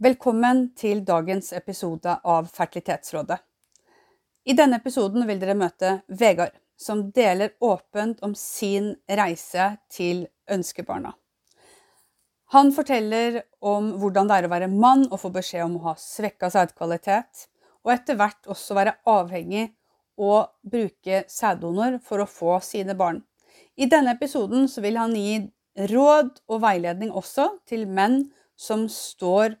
Velkommen til dagens episode av Fertilitetsrådet. I denne episoden vil dere møte Vegard, som deler åpent om sin reise til ønskebarna. Han forteller om hvordan det er å være mann og få beskjed om å ha svekka sædkvalitet, og etter hvert også være avhengig og bruke sæddonor for å få sine barn. I denne episoden vil han gi råd og veiledning også til menn som står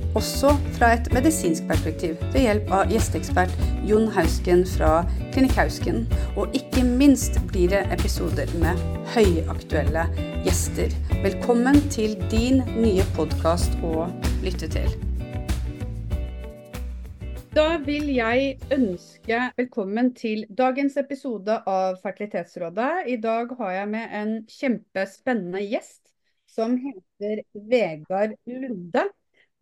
også fra et medisinsk perspektiv ved hjelp av gjesteekspert Jon Hausken fra Klinikk Hausken. Og ikke minst blir det episoder med høyaktuelle gjester. Velkommen til din nye podkast å lytte til. Da vil jeg ønske velkommen til dagens episode av Fertilitetsrådet. I dag har jeg med en kjempespennende gjest som heter Vegard Lunde.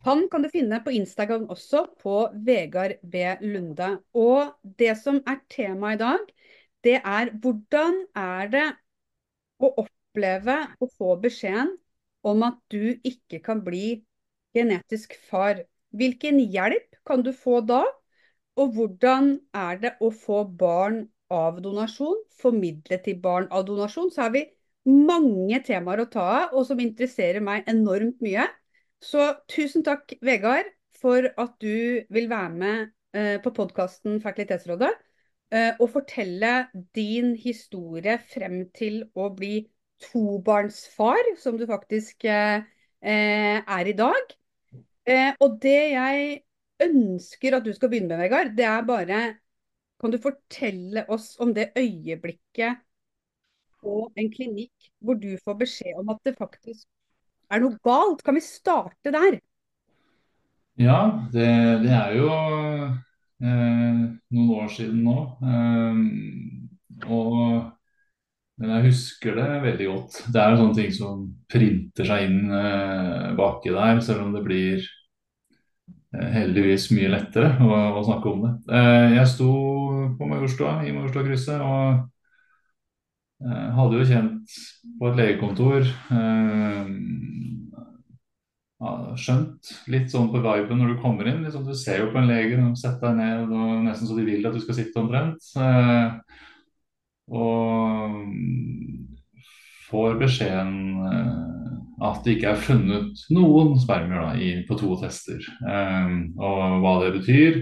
Han kan du finne på Instagram også, på Vegard B. Lunde. Og det som er temaet i dag, det er hvordan er det å oppleve å få beskjeden om at du ikke kan bli genetisk far. Hvilken hjelp kan du få da? Og hvordan er det å få barn av donasjon, formidle til barn av donasjon? Så har vi mange temaer å ta av, og som interesserer meg enormt mye. Så tusen takk, Vegard, for at du vil være med eh, på podkasten Fertilitetsrådet eh, og fortelle din historie frem til å bli tobarnsfar, som du faktisk eh, er i dag. og det jeg ønsker at du skal begynne med, Vegard, det er bare Kan du fortelle oss om det øyeblikket på en klinikk hvor du får beskjed om at det faktisk er det noe galt? Kan vi starte der? Ja, det, det er jo eh, noen år siden nå. Eh, og men jeg husker det veldig godt. Det er jo sånne ting som printer seg inn eh, baki der, selv om det blir eh, heldigvis mye lettere å, å snakke om det. Eh, jeg sto på Majorstua, i Majorstua-krysset og hadde jo kjent på et legekontor skjønt litt sånn på viben når du kommer inn. Liksom, du ser jo på en lege, de setter deg ned og nesten så de vil at du skal sitte omtrent. Eh, og får beskjeden eh, at det ikke er funnet noen spermier da, i, på to tester. Eh, og hva det betyr.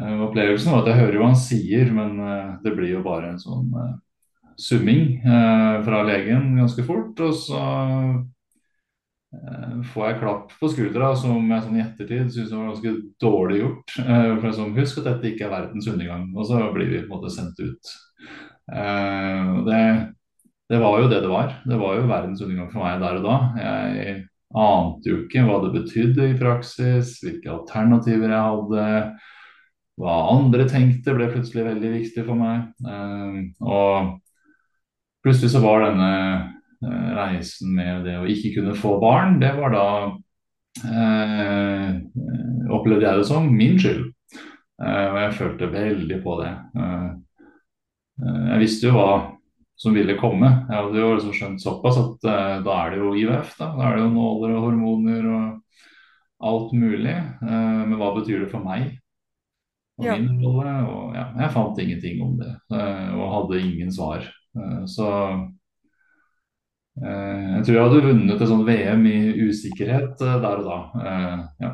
Eh, opplevelsen var at jeg hører hva han sier, men eh, det blir jo bare en sånn eh, summing fra legen ganske fort. Og så Eh, får jeg klapp på skuldra som jeg sånn i ettertid syns var ganske dårlig gjort. Eh, for sånn, Husk at dette ikke er verdens undergang. Og så blir vi på en måte sendt ut. Eh, det, det, var jo det det var. Det var jo verdens undergang for meg der og da. Jeg ante jo ikke hva det betydde i praksis, hvilke alternativer jeg hadde. Hva andre tenkte ble plutselig veldig viktig for meg. Og plutselig så var denne Eh, reisen med det å ikke kunne få barn, det var da eh, Opplevde jeg det som min skyld. Eh, og jeg følte veldig på det. Eh, eh jeg visste jo hva som ville komme. Jeg hadde jo liksom skjønt såpass at eh, da er det jo IVF. Da. da er det jo nåler og hormoner og alt mulig. men hva betyr det for meg? Og ja. min rolle? Og ja, jeg fant ingenting om det. og hadde ingen svar. Så Eh, jeg tror jeg hadde vunnet et sånt VM i usikkerhet eh, der og da. Eh, ja.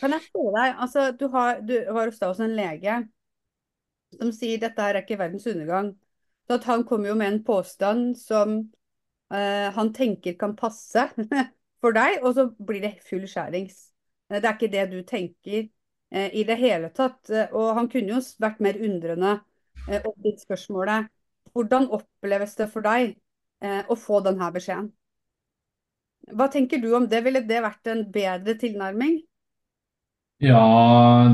Kan jeg spørre deg, altså du har, du var hos deg hos en lege som sier dette her er ikke verdens undergang. Så at han kommer jo med en påstand som uh, han tenker kan passe for deg, og så blir det full skjærings. Det er ikke det du tenker uh, i det hele tatt. Og han kunne jo vært mer undrende uh, om ditt spørsmålet hvordan oppleves det for deg eh, å få denne beskjeden. Hva tenker du om det? Ville det vært en bedre tilnærming? Ja,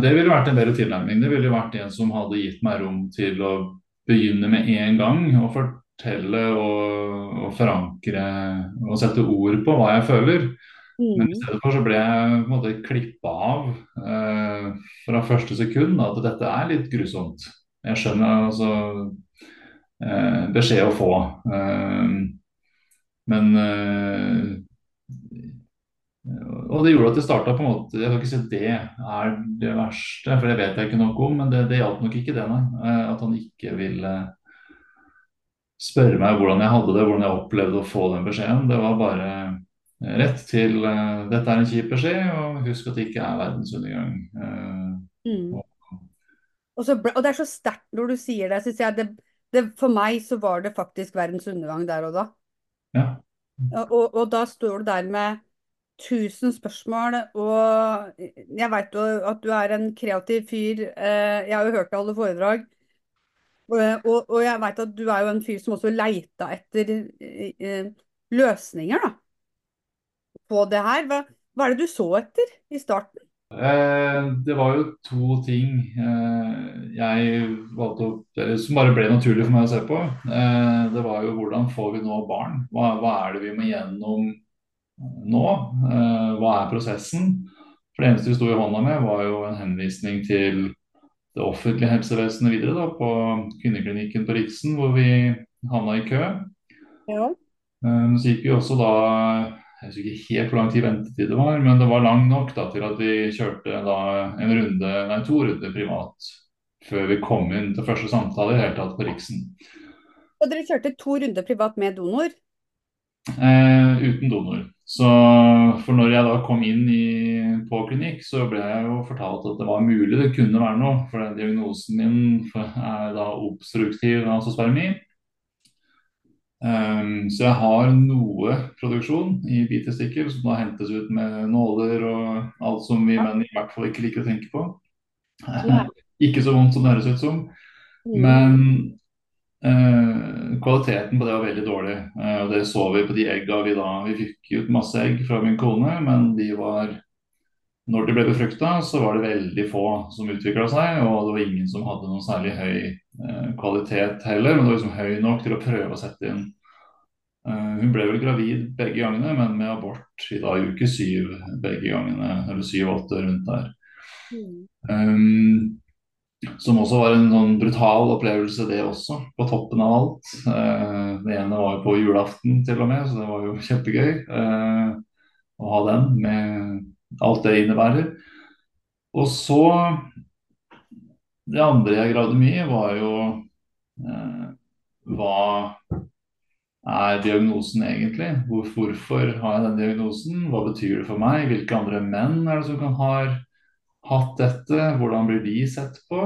det ville vært en bedre tilnærming. Det ville vært en som hadde gitt meg rom til å begynne med en gang og fortelle og, og forankre og sette ord på hva jeg føler. Men i Mm. stedet for så ble jeg på en klippa av eh, fra første sekund at dette er litt grusomt. Jeg skjønner altså beskjed å få. Eh, men eh, og det gjorde at det starta på en måte Jeg kan ikke si at det er det verste, for det vet jeg ikke nok om. Men det, det hjalp nok ikke det, nei. Eh, At han ikke ville spørre meg hvordan jeg hadde det, hvordan jeg opplevde å få den beskjeden. Det var bare eh, rett til eh, dette er en kjip beskjed, og husk at det ikke er verdensundergang. Eh, Mm. og- Og, så ble, og det er så sterkt når du sier det, synes jeg. Det, det, for meg så var det faktisk verdens undergang der og da. ja. Og, og, da står du der med tusen spørsmål, og jeg vet jo at du er en kreativ fyr. eh, Jeg har jo hørt holde foredrag. Og, og, jeg vet at du er jo en fyr som også leita etter eh, løsninger da, på det her. Hva, hva er det du så etter i starten? Eh, det var jo to ting eh, jeg valgte å, som bare ble naturlig for meg å se på. Eh, det var jo hvordan får vi nå barn? Hva, hva er det vi må gjennom nå? Hva er prosessen? For det eneste vi sto i hånda med, var jo en henvisning til det offentlige helsevesenet videre, da, på kvinneklinikken på Riksen, hvor vi havna i kø. Ja. Så gikk vi også da Jeg husker ikke helt hvor lang tid ventetid det var, men det var lang nok da, til at vi kjørte da en runde, nei to runder privat før vi kom inn til første samtale i hele tatt på Riksen. Og dere kjørte to runder privat med donor? Eh, uten donor. Så for når jeg da kom inn i, på klinikk, så ble jeg jo fortalt at det var mulig det kunne være noe. For den diagnosen min er da obstruktiv nasospermi. Um, så jeg har noe produksjon i bitestikkel som da hentes ut med nåler og alt som vi menn i hvert fall ikke liker å tenke på. Ja. ikke så vondt som det høres ut som. Mm. Men uh, kvaliteten på det var veldig dårlig. Uh, og det så vi på de egga vi da Vi fikk ut masse egg fra min kone, men de var Når de ble befrukta, så var det veldig få som utvikla seg, og det var ingen som hadde noen særlig høy eh, kvalitet heller. Men det var liksom høy nok til å prøve å sette inn. Eh, hun ble vel gravid begge gangene, men med abort i da uke syv begge gangene. Eller syv-åtte rundt der. Mm. Um, som også var en sånn brutal opplevelse, det også, på toppen av alt. Eh, det ene var jo på julaften til og med, så det var jo kjempegøy eh, å ha den med alt det innebærer. Og så Det andre jeg gravde mye i, var jo eh, hva er diagnosen egentlig? Hvor, hvorfor har jeg den diagnosen? Hva betyr det for meg? Hvilke andre menn er det som kan ha hatt dette? Hvordan blir de sett på?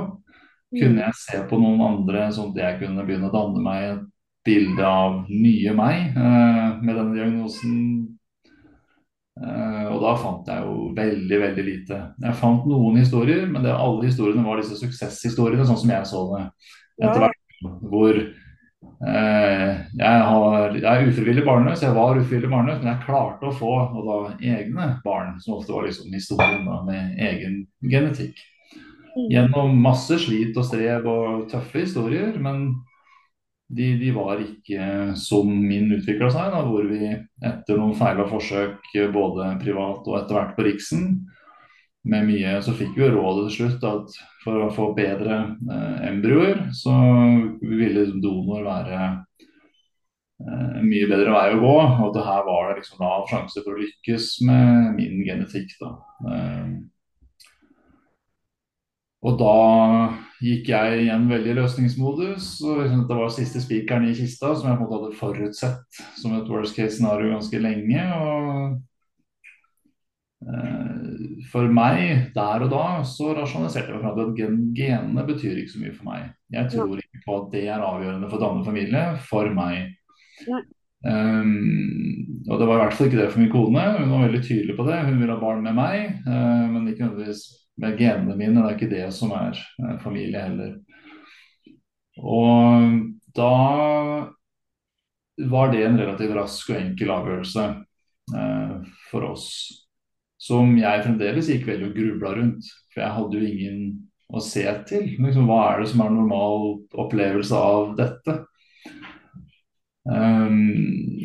Kunne jeg se på noen andre sånn at jeg kunne begynne å danne meg et bilde av nye meg eh, med denne diagnosen? Eh, og da fant jeg jo veldig, veldig lite. Jeg fant noen historier, men det, alle historiene var disse suksesshistoriene, sånn som jeg så det etter hvert. Hvor eh, jeg, har, jeg er ufrivillig barnløs, jeg var ufrivillig barnløs, men jeg klarte å få og da, egne barn, som ofte var liksom historien da, med egen genetikk. Mm. Gjennom masse slit og strev og tøffe historier, men de, de var ikke som min utvikla seg, da, hvor vi etter noen feil og forsøk både privat og etter hvert på Riksen, med mye, så fikk vi rådet til slutt at for å få bedre eh, embryoer, så ville donor være eh, mye bedre vei å gå. Og at her var det liksom lav sjanse for å lykkes med min genetikk. da. Eh, og da gikk jeg i en veldig løsningsmodus. og Det var siste spikeren i kista som jeg på en måte hadde forutsett som et worst case scenario ganske lenge. og eh, For meg der og da så rasjonaliserte jeg meg at gen genene betyr ikke så mye for meg. Jeg tror ikke på at det er avgjørende for å danne familie for meg. Um, og det var i hvert fall ikke det for min kone. Hun var veldig tydelig på det. Hun ville ha barn med meg, uh, men ikke nødvendigvis med genene mine. Det er ikke det som er uh, familie heller. Og da var det en relativt rask og enkel avgjørelse eh, for oss. som jeg fremdeles gikk veldig og grubla rundt. For jeg hadde jo ingen å se til. Liksom, hva er det som er normal opplevelse av dette? Um,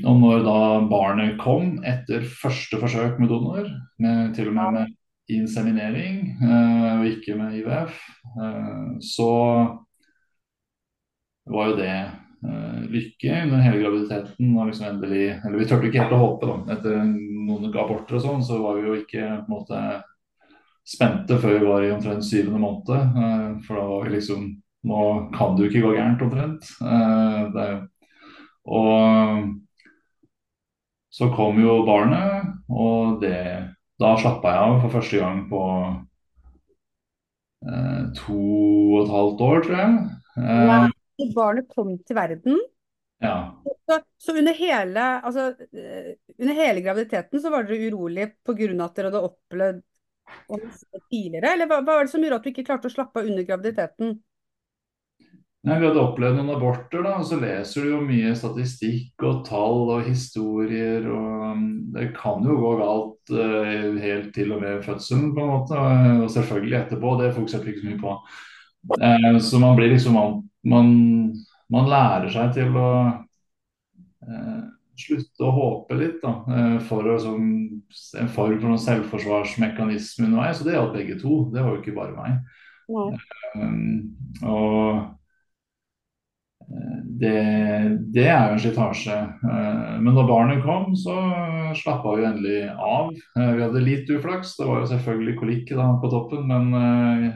og når da barnet kom etter første forsøk med donor, med, til og med med inseminering uh, og ikke med IVF, eh, så var jo det uh, lykke under hele graviditeten. Og liksom endelig, eller Vi turte ikke helt å håpe, da. Etter noen aborter og sånn, så var vi jo ikke på en måte spente før vi var i omtrent syvende måned. for da var vi liksom Nå kan det jo ikke gå gærent, omtrent. det og så kom jo barnet, og det, da slappa jeg av for første gang på eh, to og et halvt år, tror jeg. Eh, ja, barnet kom til verden? Ja. Så, så under, hele, altså, eh, under, hele, graviditeten så var dere urolig pga. at dere hadde opplevd tidligere? Eller hva, hva var det som gjorde at du ikke klarte å slappe av under graviditeten? Nei, Vi hadde opplevd noen aborter, da, og så leser du jo mye statistikk og tall og historier. og um, Det kan jo gå galt uh, helt til og med fødselen, på en måte. Og selvfølgelig etterpå. Det fokuserer ikke så mye på. Uh, så man blir liksom man, man, lærer seg til å uh, slutte å håpe litt, da. For å, som, en form for noen selvforsvarsmekanisme underveis. Og det gjaldt begge to. Det var jo ikke bare meg. Um, og det, det, er jo en slitasje. Eh, men da barnet kom, så slappa vi endelig av. Eh, vi hadde litt uflaks. Det var jo selvfølgelig kolikk på toppen, men eh,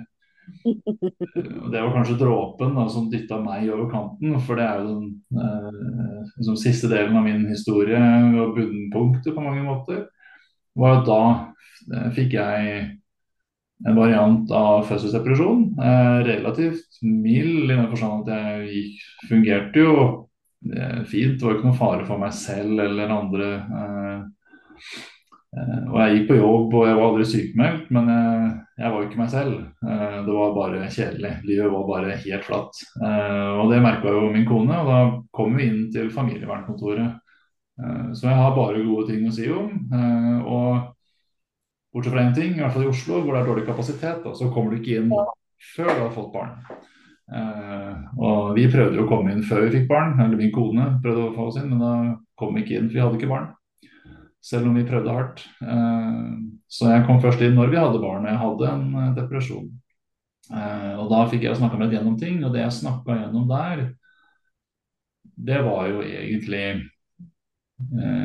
det var kanskje dråpen da, som dytta meg over kanten. For det er jo den liksom, siste delen av min historie og bunnpunktet på mange måter. Var da fikk jeg en variant av fødselsdepresjon. Eh, relativt mild i den forstand at jeg gikk, fungerte jo eh, fint. Det var ikke noen fare for meg selv eller andre. Eh, og jeg gikk på jobb og jeg var aldri sykemeldt, men jeg, jeg var ikke meg selv. Det var bare kjedelig. Livet var bare helt flatt. Og det merka jo min kone, og da kom vi inn til familievernkontoret. så jeg har bare gode ting å si om. og Bortsett fra én ting, i hvert fall i Oslo, hvor det er dårlig kapasitet, da, så kommer du ikke inn før du har fått barn. Uh, og Vi prøvde å komme inn før vi fikk barn, eller min kone prøvde å få oss inn, men da kom vi ikke inn, for vi hadde ikke barn. Selv om vi prøvde hardt. Uh, så jeg kom først inn når vi hadde barn, og jeg hadde en eh, depresjon. Og Da fikk jeg snakka meg gjennom ting, og det jeg snakka gjennom der, det var jo egentlig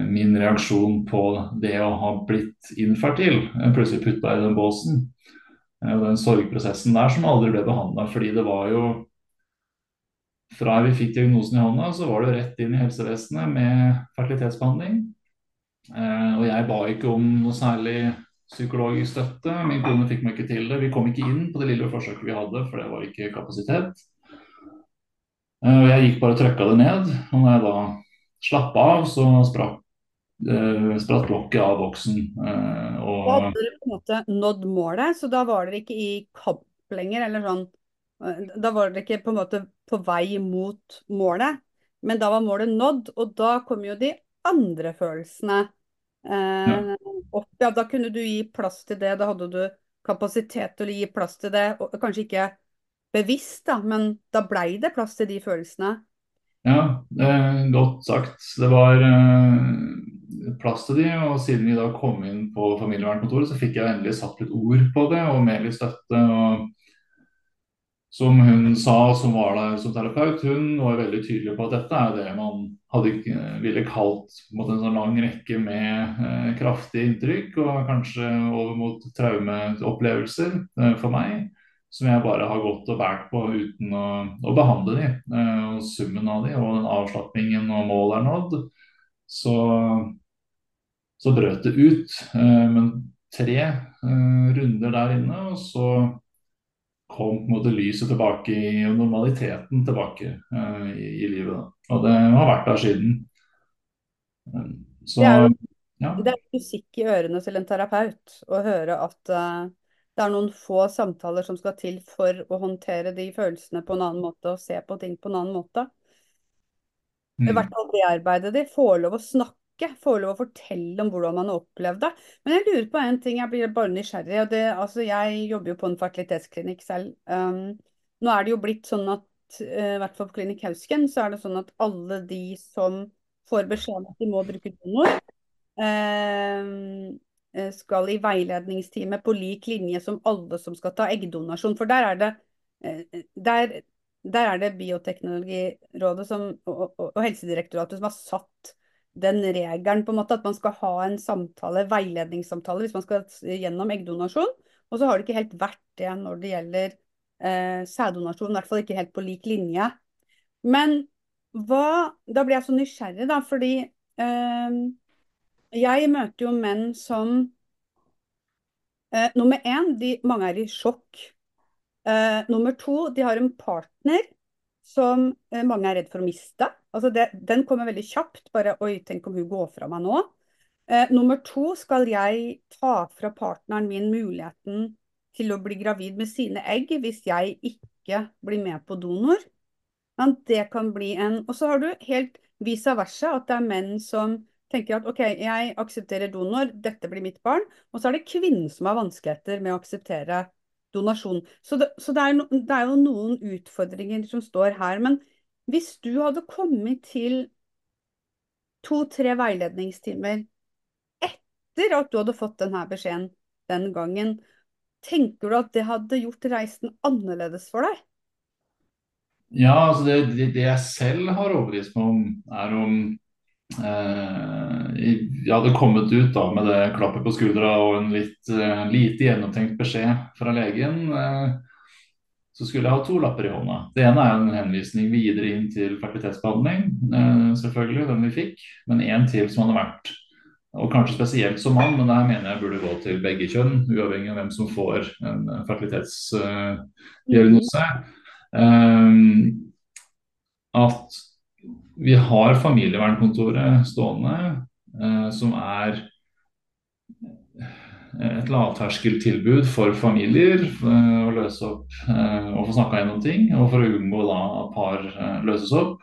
min reaksjon på det å ha blitt infertil, plutselig putta i den båsen. Eh, og den sorgprosessen der som aldri ble behandla. Fordi det var jo Fra vi fikk diagnosen i hånda, så var det rett inn i helsevesenet med fertilitetsbehandling. Eh, og jeg ba ikke om noe særlig psykologisk støtte. Min kone fikk meg ikke til det. Vi kom ikke inn på det lille forsøket vi hadde, for det var ikke kapasitet. Og jeg gikk bare og trøkka det ned. Og når jeg da slappe av, så sprakk uh, spratt blokket av boksen. Uh, og... Da hadde dere på en måte nådd målet, så da var dere ikke i kamp lenger, eller sånn. Uh, da var dere ikke på en måte på vei mot målet, men da var målet nådd, og da kom jo de andre følelsene ja. opp. Ja, da kunne du gi plass til det, da hadde du kapasitet til å gi plass til det, og kanskje ikke bevisst, da, men da blei det plass til de følelsene. Ja, godt sagt. Det var eh, plass til de, og siden vi da kom inn på familievernkontoret, så fikk jeg endelig satt litt ord på det, og mer litt støtte. Som hun sa, som var der som terapeut, hun var veldig tydelig på at dette er det man hadde ville kalt en, en sånn lang rekke med eh, kraftige inntrykk, og kanskje over mot traumeopplevelser eh, for meg som jeg bare har gått og båret på uten å, å behandle de. Eh, og summen av de, og den avslappingen og målet er nådd, så, så brøt det ut. Eh, men tre eh, runder der inne, og så kom på en måte lyset tilbake i normaliteten tilbake i, i, livet. Da. Og det har vært der siden. Så, det er jo ja. det er musikk i ørene til en terapeut å høre at uh, det er noen få samtaler som skal til for å håndtere de følelsene på en annen måte og se på ting på en annen måte. I mm. hvert fall bearbeide de, få lov å snakke få lov å fortelle om hvordan man har opplevd det. Men jeg lurer på en ting, jeg blir bare nysgjerrig. og det, altså Jeg jobber jo på en fertilitetsklinikk selv. Um, nå er det jo blitt sånn at, uh, i hvert fall på Klinikk Hausken, så er det sånn at alle de som får beskjed om at de må bruke donor, uh, skal i veiledningstime på lik linje som alle som skal ta eggdonasjon. For der er det uh, der der er det Bioteknologirådet som, og, og, og, Helsedirektoratet som har satt den regelen på en måte at man skal ha en samtale, veiledningssamtale hvis man skal gjennom eggdonasjon. Og så har det ikke helt vært det når det gjelder eh, sæddonasjon, i hvert fall ikke helt på lik linje. Men hva Da blir jeg så nysgjerrig, da, fordi eh, jeg møter jo menn som eh, Nummer én, de, mange er i sjokk Eh, nummer to, de har en partner som eh, mange er redd for å miste. Altså det, den kommer veldig kjapt. Bare oi, tenk om hun går fra meg nå. Uh, nummer to, skal jeg ta fra partneren min muligheten til å bli gravid med sine egg hvis jeg ikke blir med på donor? Men det kan bli en Og så har du helt vice versa, at det er menn som tenker at OK, jeg aksepterer donor, dette blir mitt barn. Og så er det kvinnen som har vanskeligheter med å akseptere donasjon. Så, det, så det, er no, det, er jo noen utfordringer som står her. Men hvis du hadde kommet til to-tre veiledningstimer etter at du hadde fått denne beskjeden den gangen, tenker du at det hadde gjort reisen annerledes for deg? Ja, altså det, det, jeg selv har overbevist meg om, er om jeg hadde kommet ut da med det klappet på skuldra og en litt uh, lite gjennomtenkt beskjed fra legen, uh, så skulle jeg ha to lapper i hånda. Det ene er en henvisning videre inn til fertilitetsbehandling, selvfølgelig, den vi fikk, men en til som hadde vært og kanskje spesielt som mann, men det her mener jeg burde gå til begge kjønn, uavhengig av hvem som får en fertilitetsdiagnose. At vi har familievernkontoret stående, eh, som er et lavterskeltilbud for familier eh, å løse opp eh, og få snakka gjennom ting. Og for å unngå da at par eh, løses opp.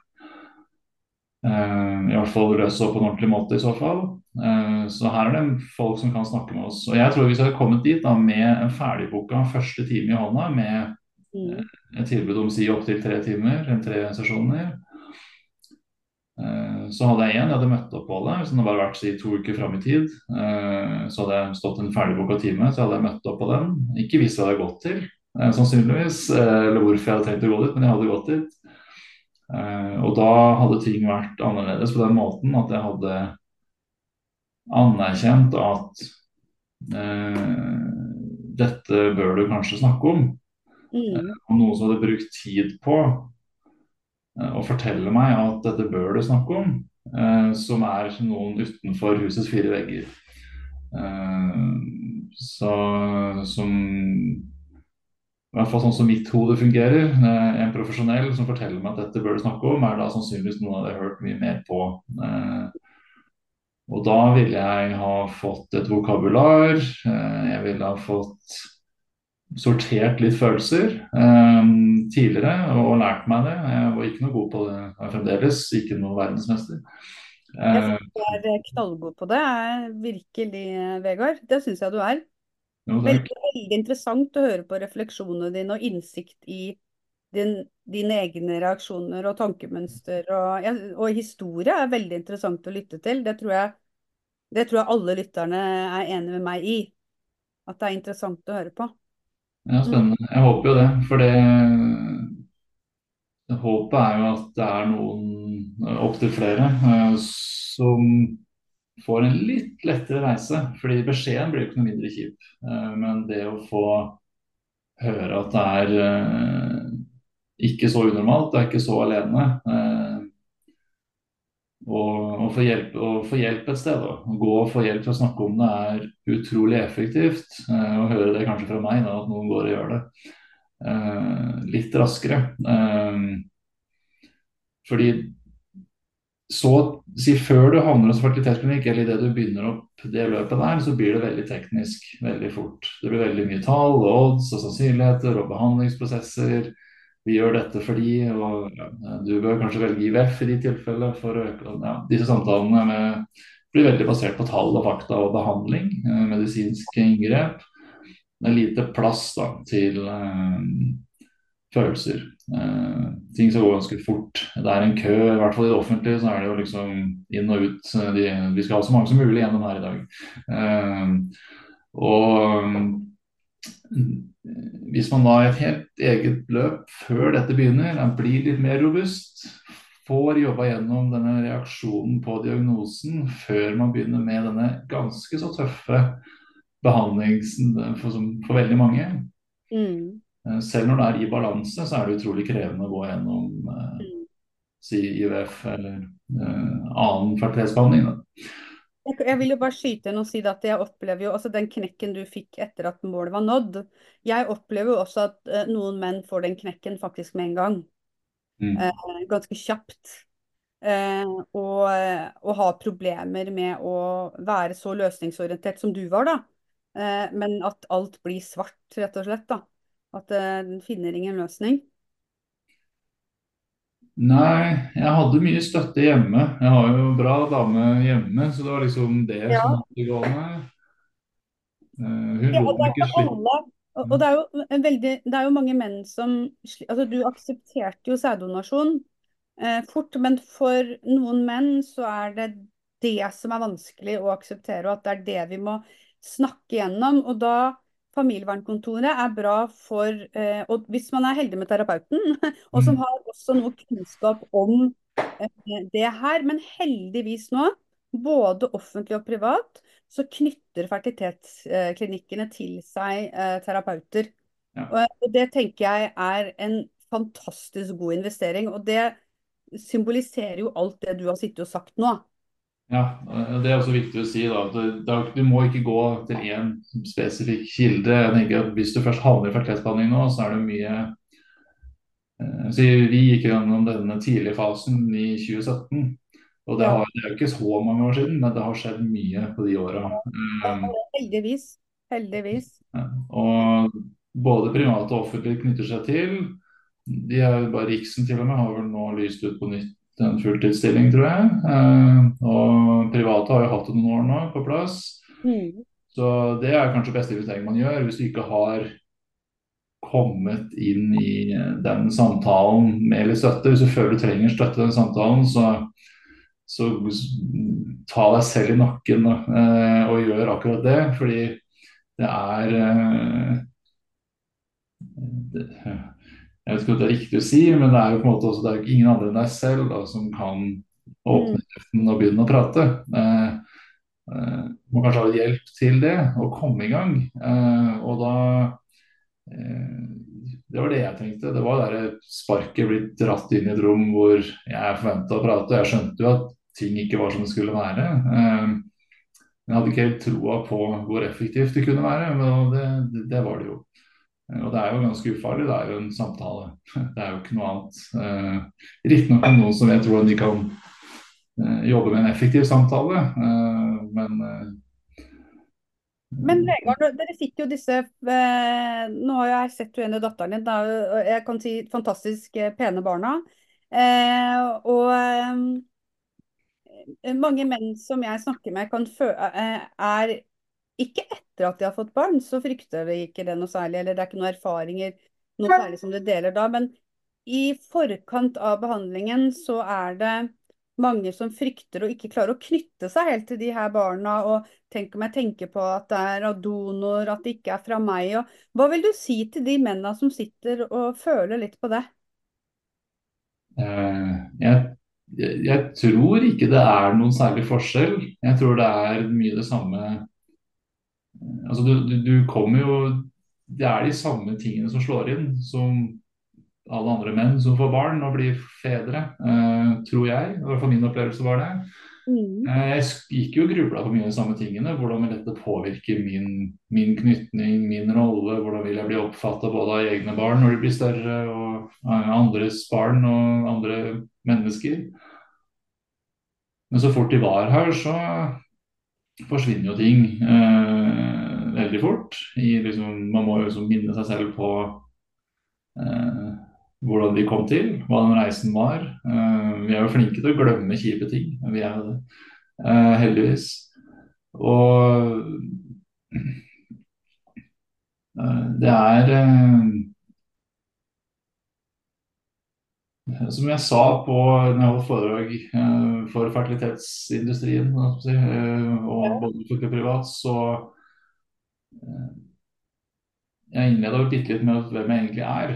Eh, I hvert fall løses opp på en ordentlig måte i så fall. Eh, så her er det folk som kan snakke med oss. Og jeg tror hvis vi hadde kommet dit da med en ferdigboka første time i hånda med mm. et tilbud om si opptil tre timer, tre sesjoner, Eh, så hadde jeg én, jeg hadde møtt opp på det. Hvis den hadde bare vært si, to uker fram i tid, eh, så hadde jeg stått en ferdigboka time, så hadde jeg møtt opp på den. Ikke visst hva jeg hadde gått til, eh, sannsynligvis, eller hvorfor jeg hadde tenkt å gå dit, men jeg hadde gått dit. Og da hadde ting vært annerledes på den måten at jeg hadde anerkjent at eh, dette bør du kanskje snakke om. Mm. Om noen som hadde brukt tid på Eh, og forteller meg at dette bør du snakke om, eh, som er noen utenfor husets fire vegger. Eh, så som i hvert fall sånn som mitt hode fungerer. En profesjonell som forteller meg at dette bør du snakke om, er da sannsynligvis noen jeg har hørt mye mer på. Og da ville jeg ha fått et vokabular. Jeg ville ha fått sortert litt følelser um, tidligere og lært meg det. Jeg var ikke noe god på det jeg er fremdeles, ikke noe verdensmester. Uh, jeg er knallgod på det, virkelig, Vegard. Det syns jeg du er. Jo, veldig, veldig, interessant å høre på refleksjonene dine og innsikt i din, dine egne reaksjoner og tankemønster. Og, og, historie er veldig interessant å lytte til. Det tror, jeg, det tror jeg alle lytterne er enig med meg i. At det er interessant å høre på. Ja, spennende. Jeg håper jo det. For det, håpet er jo at det er noen, opptil flere, eh, som får en litt lettere reise. Fordi beskjeden blir jo ikke noe mindre kjip. Eh, men det å få høre at det er eh, ikke så unormalt, det er ikke så alene. Og, få hjelp, hjelp et sted. Da. Gå og få hjelp til å snakke om det er utrolig effektivt. Eh, å høre det kanskje fra meg, da, at noen går og gjør det eh, litt raskere. Eh, fordi så si før du havner hos fertilitetsklinikk, eller idet du begynner opp det løpet der, så blir det veldig teknisk veldig fort. Det blir veldig mye tall, odds og sannsynligheter og behandlingsprosesser vi gjør dette fordi, og ja, du bør kanskje velge IVF i de tilfellene for å øke ja, Disse samtalene med blir veldig basert på tall og fakta og behandling, eh, medisinske inngrep. Det er lite plass da, til eh, følelser. Eh, ting skal gå ganske fort. Det er en kø, i hvert fall i det offentlige, så er det jo liksom inn og ut. De, vi skal ha så mange som mulig gjennom her i dag. Eh, og hvis man da i et helt eget løp før dette begynner, blir litt mer robust, får jobba gjennom denne reaksjonen på diagnosen før man begynner med denne ganske så tøffe behandlingen for, for veldig mange. Mm. Eh, selv når det er i balanse, så er det utrolig krevende å gå gjennom eh, mm. si IVF eller eh, annen fertilitetsbehandling. Jeg vil jo bare skyte inn og si at jeg opplever jo også den knekken du fikk etter at målet var nådd. Jeg opplever jo også at uh, noen menn får den knekken faktisk med en gang. Mm. Uh, ganske kjapt. Uh, og, og har problemer med å være så løsningsorientert som du var, da. men at alt blir svart, rett og slett. da. At den finner ingen løsning. Nei, jeg hadde mye støtte hjemme. Jeg har jo bra dame hjemme, så det var liksom det ja. som hadde gått med. Uh, hun ja, lot ikke slippe. Og, og det, er jo veldig, det er jo mange menn som altså Du aksepterte jo sæddonasjon eh, fort, men for noen menn så er det det som er vanskelig å akseptere, og at det er det vi må snakke gjennom. Og da Familievernkontoret er bra for eh, og Hvis man er heldig med terapeuten, og som mm. har også noe kunnskap om eh, det her. Men heldigvis nå, både offentlig og privat, så knytter fertilitetsklinikkene til seg eh, terapeuter. Ja. Og, og det tenker jeg er en fantastisk god investering. Og det symboliserer jo alt det du har sittet og sagt nå. Ja, Det er også viktig å si. da, Du må ikke gå til én spesifikk kilde. jeg tenker at Hvis du først havner i fertilitetsbehandling nå, så er det mye så Vi gikk gjennom denne tidlige fasen i 2017. og Det, har, det er jo ikke så mange år siden, men det har skjedd mye på de åra. Um, heldigvis. Heldigvis. Ja, og både private og offentlige knytter seg til. De er bare Riksen til og med har vel nå lyst ut på nytt en fulltidsstilling, tror jeg. Eh, og private har jo hatt det noen år nå på plass. Mm. Så det er kanskje beste investering man gjør hvis du ikke har kommet inn i den samtalen med litt støtte. Hvis du føler du trenger støtte i den samtalen, så, så ta deg selv i nakken eh, og gjør akkurat det. Fordi det er eh, det, jeg vet ikke om det er riktig å si, men det er jo på en måte også, det er ingen andre enn deg selv da, som kan åpne mm. kjeften og begynne å prate. Eh, eh, må kanskje ha hjelp til det, og komme i gang. Eh, og da eh, Det var det jeg tenkte. Det var det sparket blitt dratt inn i et rom hvor jeg forventa å prate. Jeg skjønte jo at ting ikke var som det skulle være. Eh, jeg hadde ikke helt troa på hvor effektivt det kunne være, men det, det, det var det jo. Og det er jo ganske ufarlig, det er jo en samtale. Det er jo ikke noe annet. Eh, Riktignok noen som vet hvordan de kan eh, jobbe med en effektiv samtale, eh, men eh, men Vegard, dere fikk jo disse eh, Nå har jeg sett jo en av datteren din, da, jeg kan si fantastisk eh, pene barna. Eh, og mange menn som jeg snakker med, er ikke etter at de har fått barn, så frykter de ikke det noe særlig. Eller det er ikke noen erfaringer noe særlig som de deler da. Men i forkant av behandlingen så er det mange som frykter og ikke klarer å knytte seg helt til de her barna. Og tenk om jeg tenker på at det er av donor, at det ikke er fra meg. Og hva vil du si til de mennene som sitter og føler litt på det? Uh, jeg, jeg, tror ikke det er noen særlig forskjell. Jeg tror det er mye det samme altså du, du, du, kommer jo Det er de samme tingene som slår inn som alle andre menn som får barn og blir fedre, eh, tror jeg. I hvert fall min opplevelse var det. Mm. Eh, jeg gikk jo og grubla på mye av de samme tingene. Hvordan vil dette påvirke min, min knytning, min rolle? Hvordan vil jeg bli oppfatta både av egne barn når de blir større, og andres barn og andre mennesker? Men så fort de var her, så forsvinner jo ting eh, veldig fort. Liksom, man må jo liksom minne seg selv på eh, hvordan de kom til, hva den reisen var. Eh, vi er jo flinke til å glemme kjipe ting. Vi er jo eh, heldigvis. Og eh, det er eh, Som jeg sa på når jeg holdt foredrag eh, for fertilitetsindustrien eh, og både for privat, så eh, Jeg innleda bitte litt med hvem jeg egentlig er.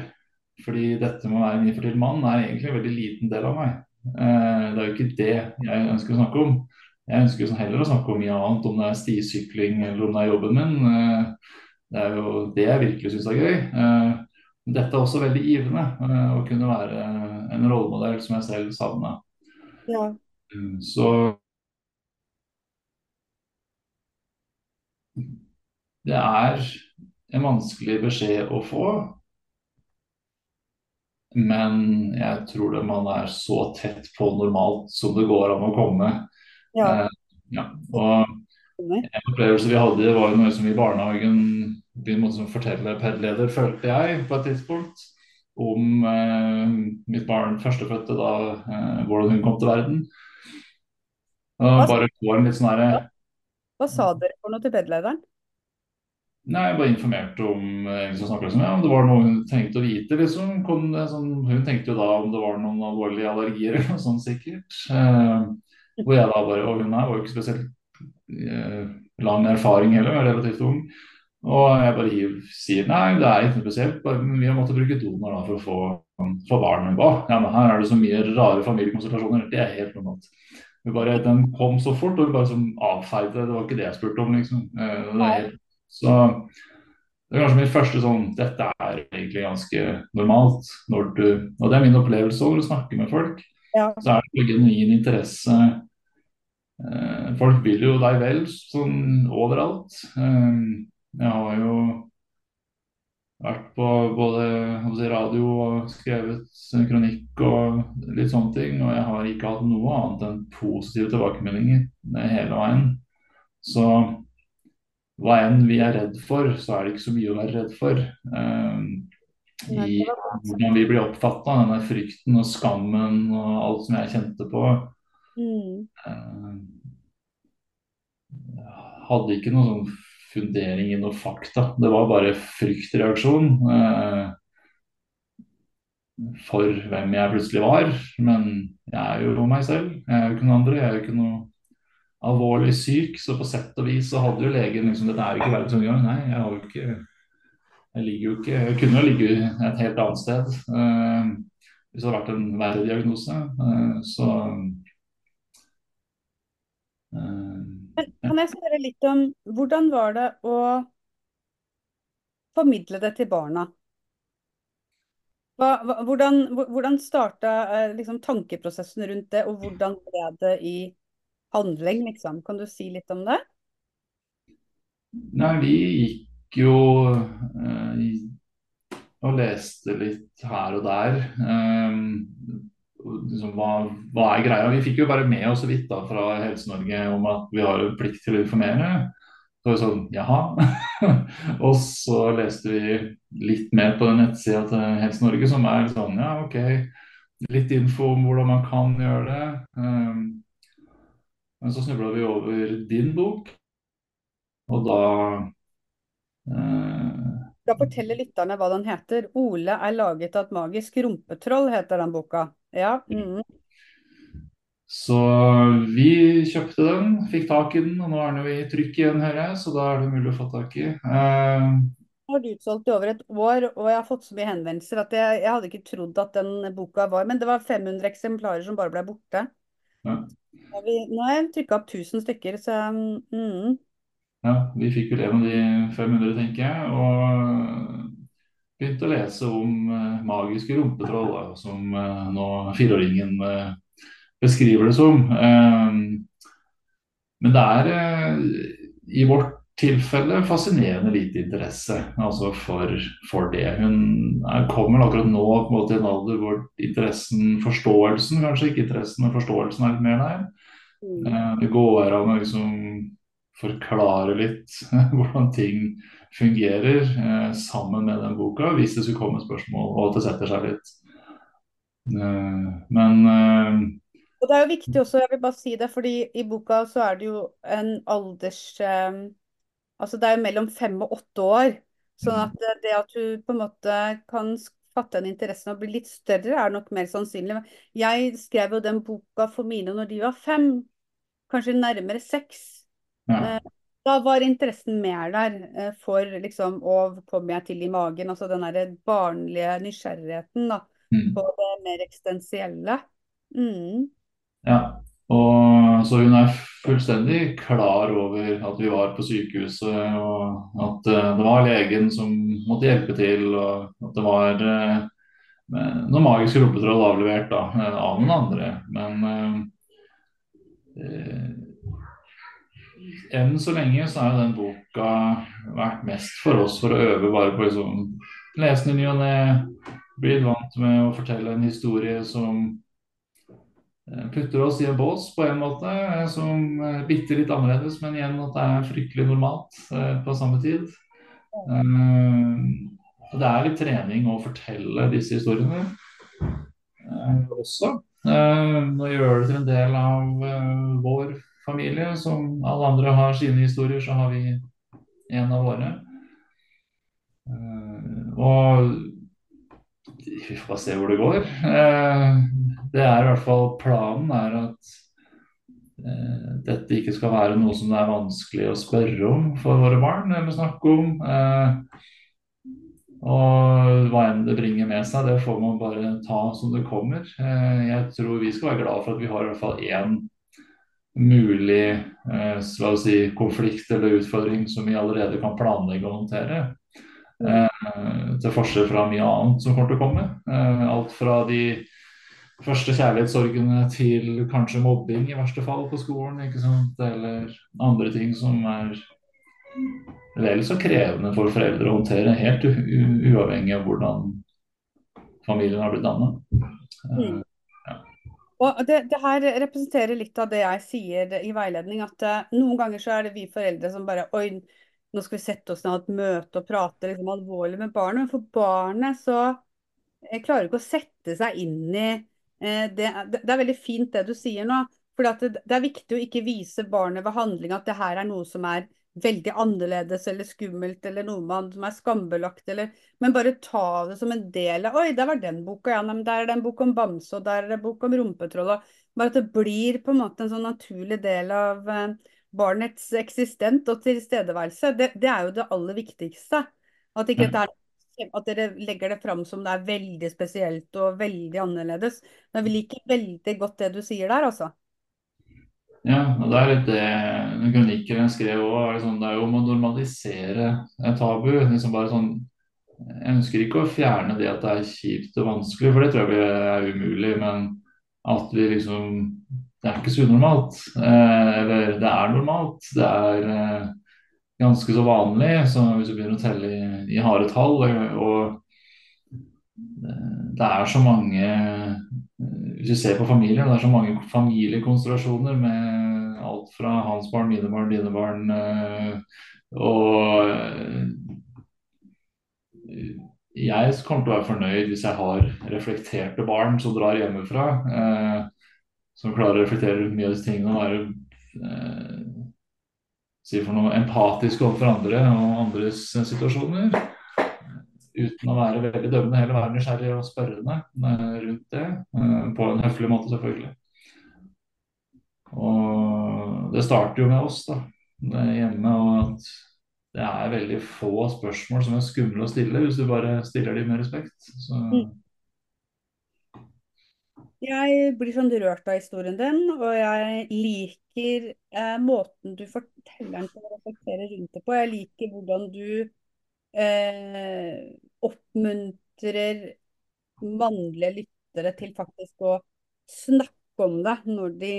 Fordi dette med å være en infertil mann er egentlig en veldig liten del av meg. Eh, det er jo ikke det jeg ønsker å snakke om. Jeg ønsker heller å snakke om mye annet, om det er stisykling eller om det er jobben min. Eh, det er jo det jeg virkelig syns er gøy. Dette er også veldig givende, eh, å kunne være en rollemodell som jeg selv savna. Ja. Så det er en vanskelig beskjed å få. Men jeg tror det man er så tett på normalt som det går an å komme. Ja. Eh, ja. Og en opplevelse vi hadde, var jo noe som i barnehagen begynte å fortelle PED-leder, følte jeg, på et tidspunkt. Om eh, mitt barn førstefødte, da, eh, hvordan hun kom til verden. Og bare får en litt sånn herre Hva sa dere for noe til PED-lederen? Nei, jeg bare informerte om liksom, liksom, ja, om det var noe hun trengte å vite. Liksom. Det, sånn, hun tenkte jo da om det var noen alvorlige allergier eller noe sånt sikkert. Eh, hvor jeg da bare, Og hun her var jo ikke spesielt eh, lang erfaring heller, jeg er relativt ung. Og jeg bare sier nei, det er ikke noe spesielt, vi har måttet bruke donor da, for å få, få barn. Ba, ja, men her er det så mye rare familiekonsultasjoner. Det er helt normalt. Bare, den kom så fort, og vi bare som avfeide det. Det var ikke det jeg spurte om, liksom. Eh, det er så det er kanskje min første sånn Dette er egentlig ganske normalt. Når du, og det er min opplevelse over å snakke med folk. Ja. Så er det genuin interesse. Eh, folk vil jo deg vel sånn overalt. Eh, jeg har jo vært på både radio og skrevet kronikk og litt sånne ting. Og jeg har ikke hatt noe annet enn positive tilbakemeldinger hele veien. Så hva enn vi er redd for, så er det ikke så mye å være redd for. Um, I hvordan vi blir oppfatta, denne frykten og skammen og alt som jeg kjente på. Mm. Um, hadde ikke noen sånn fundering i noe fakta. Det var bare fryktreaksjon. Uh, for hvem jeg plutselig var. Men jeg er jo meg selv. Jeg er jo ikke noen andre. Jeg er jo ikke noe alvorlig syk, så på sett og vis så hadde jo legen liksom Dette er jo ikke verdens undergang. Nei, jeg har jo ikke Jeg ligger jo ikke Jeg kunne jo ligge et helt annet sted uh, hvis det hadde vært en verre diagnose. Uh, så uh, Kan jeg spørre litt om hvordan var det å formidle det til barna? Hva, hvordan hvordan starta liksom, tankeprosessen rundt det, og hvordan ble det i handling, liksom. Kan du si litt om det? Nei, vi gikk jo eh, og leste litt her og der. Eh, liksom, hva, hva, er greia? Vi fikk jo bare med oss så vidt da, fra Helse-Norge om at vi har plikt til å informere. Så var vi sånn, jaha. og så leste vi litt mer på nettsida til Helse Norge, som er sånn, ja OK. Litt info om hvordan man kan gjøre det. Um, men så snubla vi over din bok, og da eh... Da forteller lytterne hva den heter. 'Ole er laget av et magisk rumpetroll', heter den boka. Ja. Mm. Så vi kjøpte den, fikk tak i den, og nå er den jo i trykk igjen, hører jeg, så da er det mulig å få tak i. Eh... Den har utsolgt i over et år, og jeg har fått så mye henvendelser at jeg, jeg hadde ikke trodd at den boka var Men det var 500 eksemplarer som bare ble borte. Ja. Nå har jeg trykka opp 1000 stykker, så mm. Ja, vi fikk vel en av de 500, tenker jeg. Og begynte å lese om uh, magiske rumpetroll, da, som uh, nå fireåringen uh, beskriver det som. men det er i vårt tilfelle fascinerende lite interesse altså for, for det. Hun er, kommer akkurat nå på en måte i en alder hvor interessen, forståelsen, kanskje ikke interessen, men forståelsen er litt mer der. Mm. Eh, det går an å liksom forklare litt hvordan ting fungerer eh, sammen med den boka, hvis det skulle komme spørsmål og at det setter seg litt. Eh, men Og det er jo viktig også, jeg vil bare si det, fordi i boka så er det jo en alders eh, Altså det er jo mellom fem og åtte år. Sånn Mm. at det, det at du på en måte kan fatte en interesse og bli litt større, er nok mer sannsynlig. Jeg skrev jo den boka for mine når de var fem, kanskje nærmere seks. Ja. Eh, Da var interessen mer der eh, for liksom Å, komme jeg til i magen? Altså den derre barnlige nysgjerrigheten da, Mm. på det mer eksistensielle. Mm. Ja, og så hun er fullstendig klar over at vi var på sykehuset, og at eh, det var legen som måtte hjelpe til, og at det var eh, noen magiske rumpetroll avlevert da, eh, av noen andre. Men eh, eh, enn så lenge så har den boka vært mest for oss for å øve bare på liksom, lese den i og ne, bli vant med å fortelle en historie som Eh, putter oss i en bås på en måte eh, som er bitte litt annerledes, men igjen at det er fryktelig normalt eh, på samme tid. Eh, og det er litt trening å fortelle disse historiene eh, også. Eh, Nå gjør det til en del av eh, vår familie. Som alle andre har sine historier, så har vi en av våre. Eh, Og vi får se hvor det går. Eh, Det er i hvert fall planen er at eh, dette ikke skal være noe som det er vanskelig å spørre om for våre barn, eller snakke om. Og hva enn det bringer med seg, det får man bare ta som det kommer. Jeg tror vi skal være glad for at vi har i hvert fall én mulig eh, si, konflikt eller utfordring som vi allerede kan planlegge å håndtere. Eh, til forskjell fra mye annet som kommer til å komme. Eh, alt fra de første kjærlighetssorgene til kanskje mobbing i verste fall på skolen. Eller andre ting som er vel så krevende for foreldre å håndtere, helt uavhengig av hvordan familien har blitt dannet. Og det, det her representerer litt av det jeg sier i veiledning, at uh, noen ganger så er det vi foreldre som bare Oi, nå skal vi sette oss ned og ha et møte og prate liksom alvorlig med barnet. Men for barnet så jeg klarer ikke å sette seg inn i uh, det, det er veldig fint det du sier nå. For det, det er viktig å ikke vise barnet ved handling at det her er noe som er veldig annerledes eller skummelt, eller noe man, som er skambelagt, eller Men bare ta det som en del av Oi, der var den boka, ja. Men der er det en bok om bamse, og der er det en bok om rumpetroll. Bare at det blir på en måte en sånn naturlig del av eh, barnets eksistent og tilstedeværelse. Det, det er jo det aller viktigste. At dette er at dere legger det fram som det er veldig spesielt og veldig annerledes. Men vi liker veldig godt det du sier der, altså. Ja, og det er litt det den kronikken skrev òg. Liksom, det er jo om å normalisere et tabu. Liksom bare sånn, jeg ønsker ikke å fjerne det at det er kjipt og vanskelig, for det tror jeg er umulig. Men at vi liksom Det er ikke så unormalt. Eh, eller det er normalt. Det er eh, ganske så vanlig. Så hvis du begynner å telle i, i harde tall og det er så mange Hvis du ser på familier, det er så mange familiekonstellasjoner med alt fra hans barn, mine barn, dine barn. Og jeg kommer til å være fornøyd hvis jeg har reflekterte barn som drar hjemmefra. Som klarer å reflektere mye av disse tingene og være si for noe empatisk overfor andre og andres situasjoner uten å være veldig dømmende, heller være nysgjerrig og spørrende rundt det. På en høflig måte, selvfølgelig. Og det starter jo med oss da, hjemme. og at det er veldig få spørsmål som er skumle å stille, hvis du bare stiller dem med respekt. Så... Jeg blir sånn rørt av historien din, og jeg liker eh, måten du forteller den på og reflekterer rundt det på. Jeg liker hvordan du eh, oppmuntrer mannlige lyttere til faktisk å snakke om det når de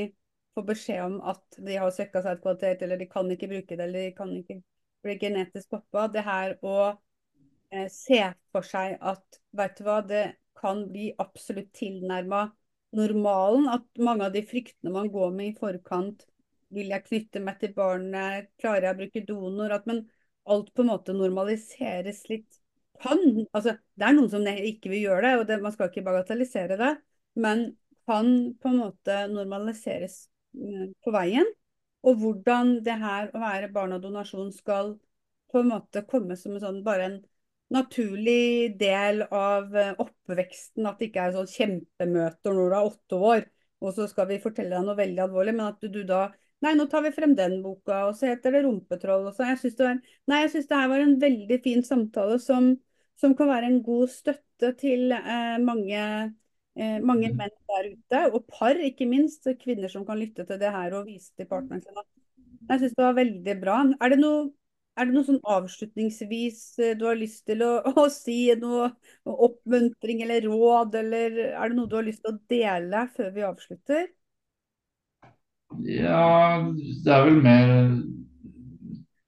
får beskjed om at de har svekka kvalitet, eller de kan ikke bruke det, eller de kan ikke bli genetisk pappa. Det her å eh, se for seg at vet du hva, det kan bli absolutt tilnærma normalen. At mange av de fryktene man går med i forkant, vil jeg knytte meg til barnet, klarer jeg å bruke donor? At man alt på en måte normaliseres litt. Kan, altså, det er noen som ikke vil gjøre det, og det, man skal ikke bagatellisere det. Men kan på en måte normaliseres eh, på veien, og hvordan det her å være barn av donasjon skal på en måte komme som en sånn, bare en naturlig del av eh, oppveksten. At det ikke er sånn kjempemøter når du er åtte år, og så skal vi fortelle deg noe veldig alvorlig, men at du, du da Nei, nå tar vi frem den boka, og så heter det 'Rumpetroll'. Jeg syns det, var, nei, jeg synes det her var en veldig fin samtale som, som kan være en god støtte til eh, mange, eh, mange menn der ute, og par, ikke minst. Kvinner som kan lytte til det her og vise til partneren sin. Jeg syns det var veldig bra. Er det noe, er det noe sånn avslutningsvis eh, du har lyst til å, å si? Noe oppmuntring eller råd, eller er det noe du har lyst til å dele før vi avslutter? Ja, det er vel mer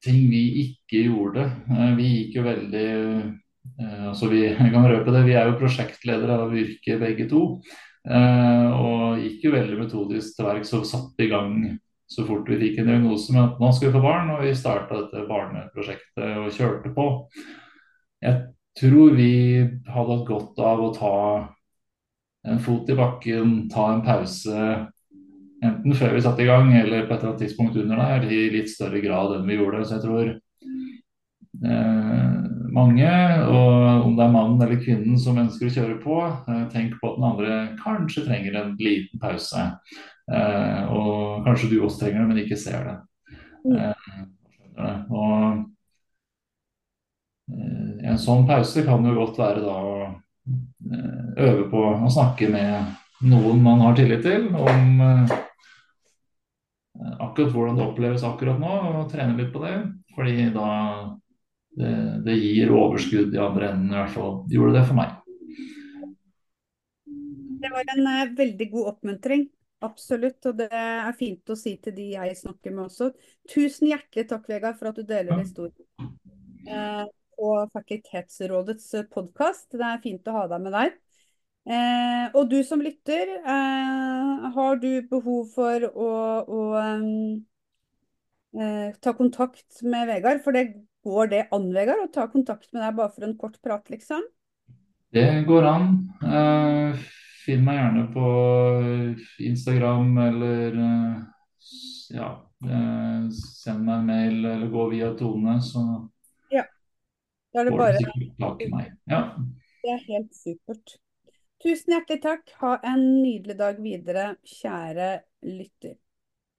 ting vi ikke gjorde. Eh, vi gikk jo veldig eh, altså vi, kan røpe det, vi er jo prosjektledere av yrket begge to. Eh, og gikk jo veldig metodisk til verks og satte i gang så fort vi fikk en diagnose med at nå skal vi få barn. Og vi starta dette barneprosjektet og kjørte på. Jeg tror vi hadde hatt godt av å ta en fot i bakken, ta en pause Enten før vi satte i gang, eller på et eller annet tidspunkt under der, i litt større grad enn vi gjorde. Så jeg tror eh, mange, og om det er mannen eller kvinnen som ønsker å kjøre på, eh, tenk på at den andre kanskje trenger en liten pause. Eh, og kanskje du også trenger det, men ikke ser det. Eh, og eh, en sånn pause kan jo godt være da å eh, øve på å snakke med noen man har tillit til, om akkurat hvordan det oppleves akkurat nå, og trene litt på det. Fordi da det, det gir overskudd i andre enden, i hvert fall gjorde det for meg. Det var en uh, veldig god oppmuntring. Absolutt. Og det er fint å si til de jeg snakker med også. Tusen hjertelig takk, Vegard, for at du deler historien uh, på Fakultetsrådets podkast. Det er fint å ha deg med der. Eh, og du som lytter, eh, har du behov for å, å eh, ta kontakt med Vegard? For det går det an, Vegard, å ta kontakt med deg bare for en kort prat, liksom? Det går an. Eh, finn meg gjerne på Instagram eller eh, ja, eh, send meg en mail eller gå via Tone, så ja. Da er det du sikkert tak i meg. Ja. Det er helt supert. Tusen hjertelig takk. Ha en nydelig dag videre, kjære lytter.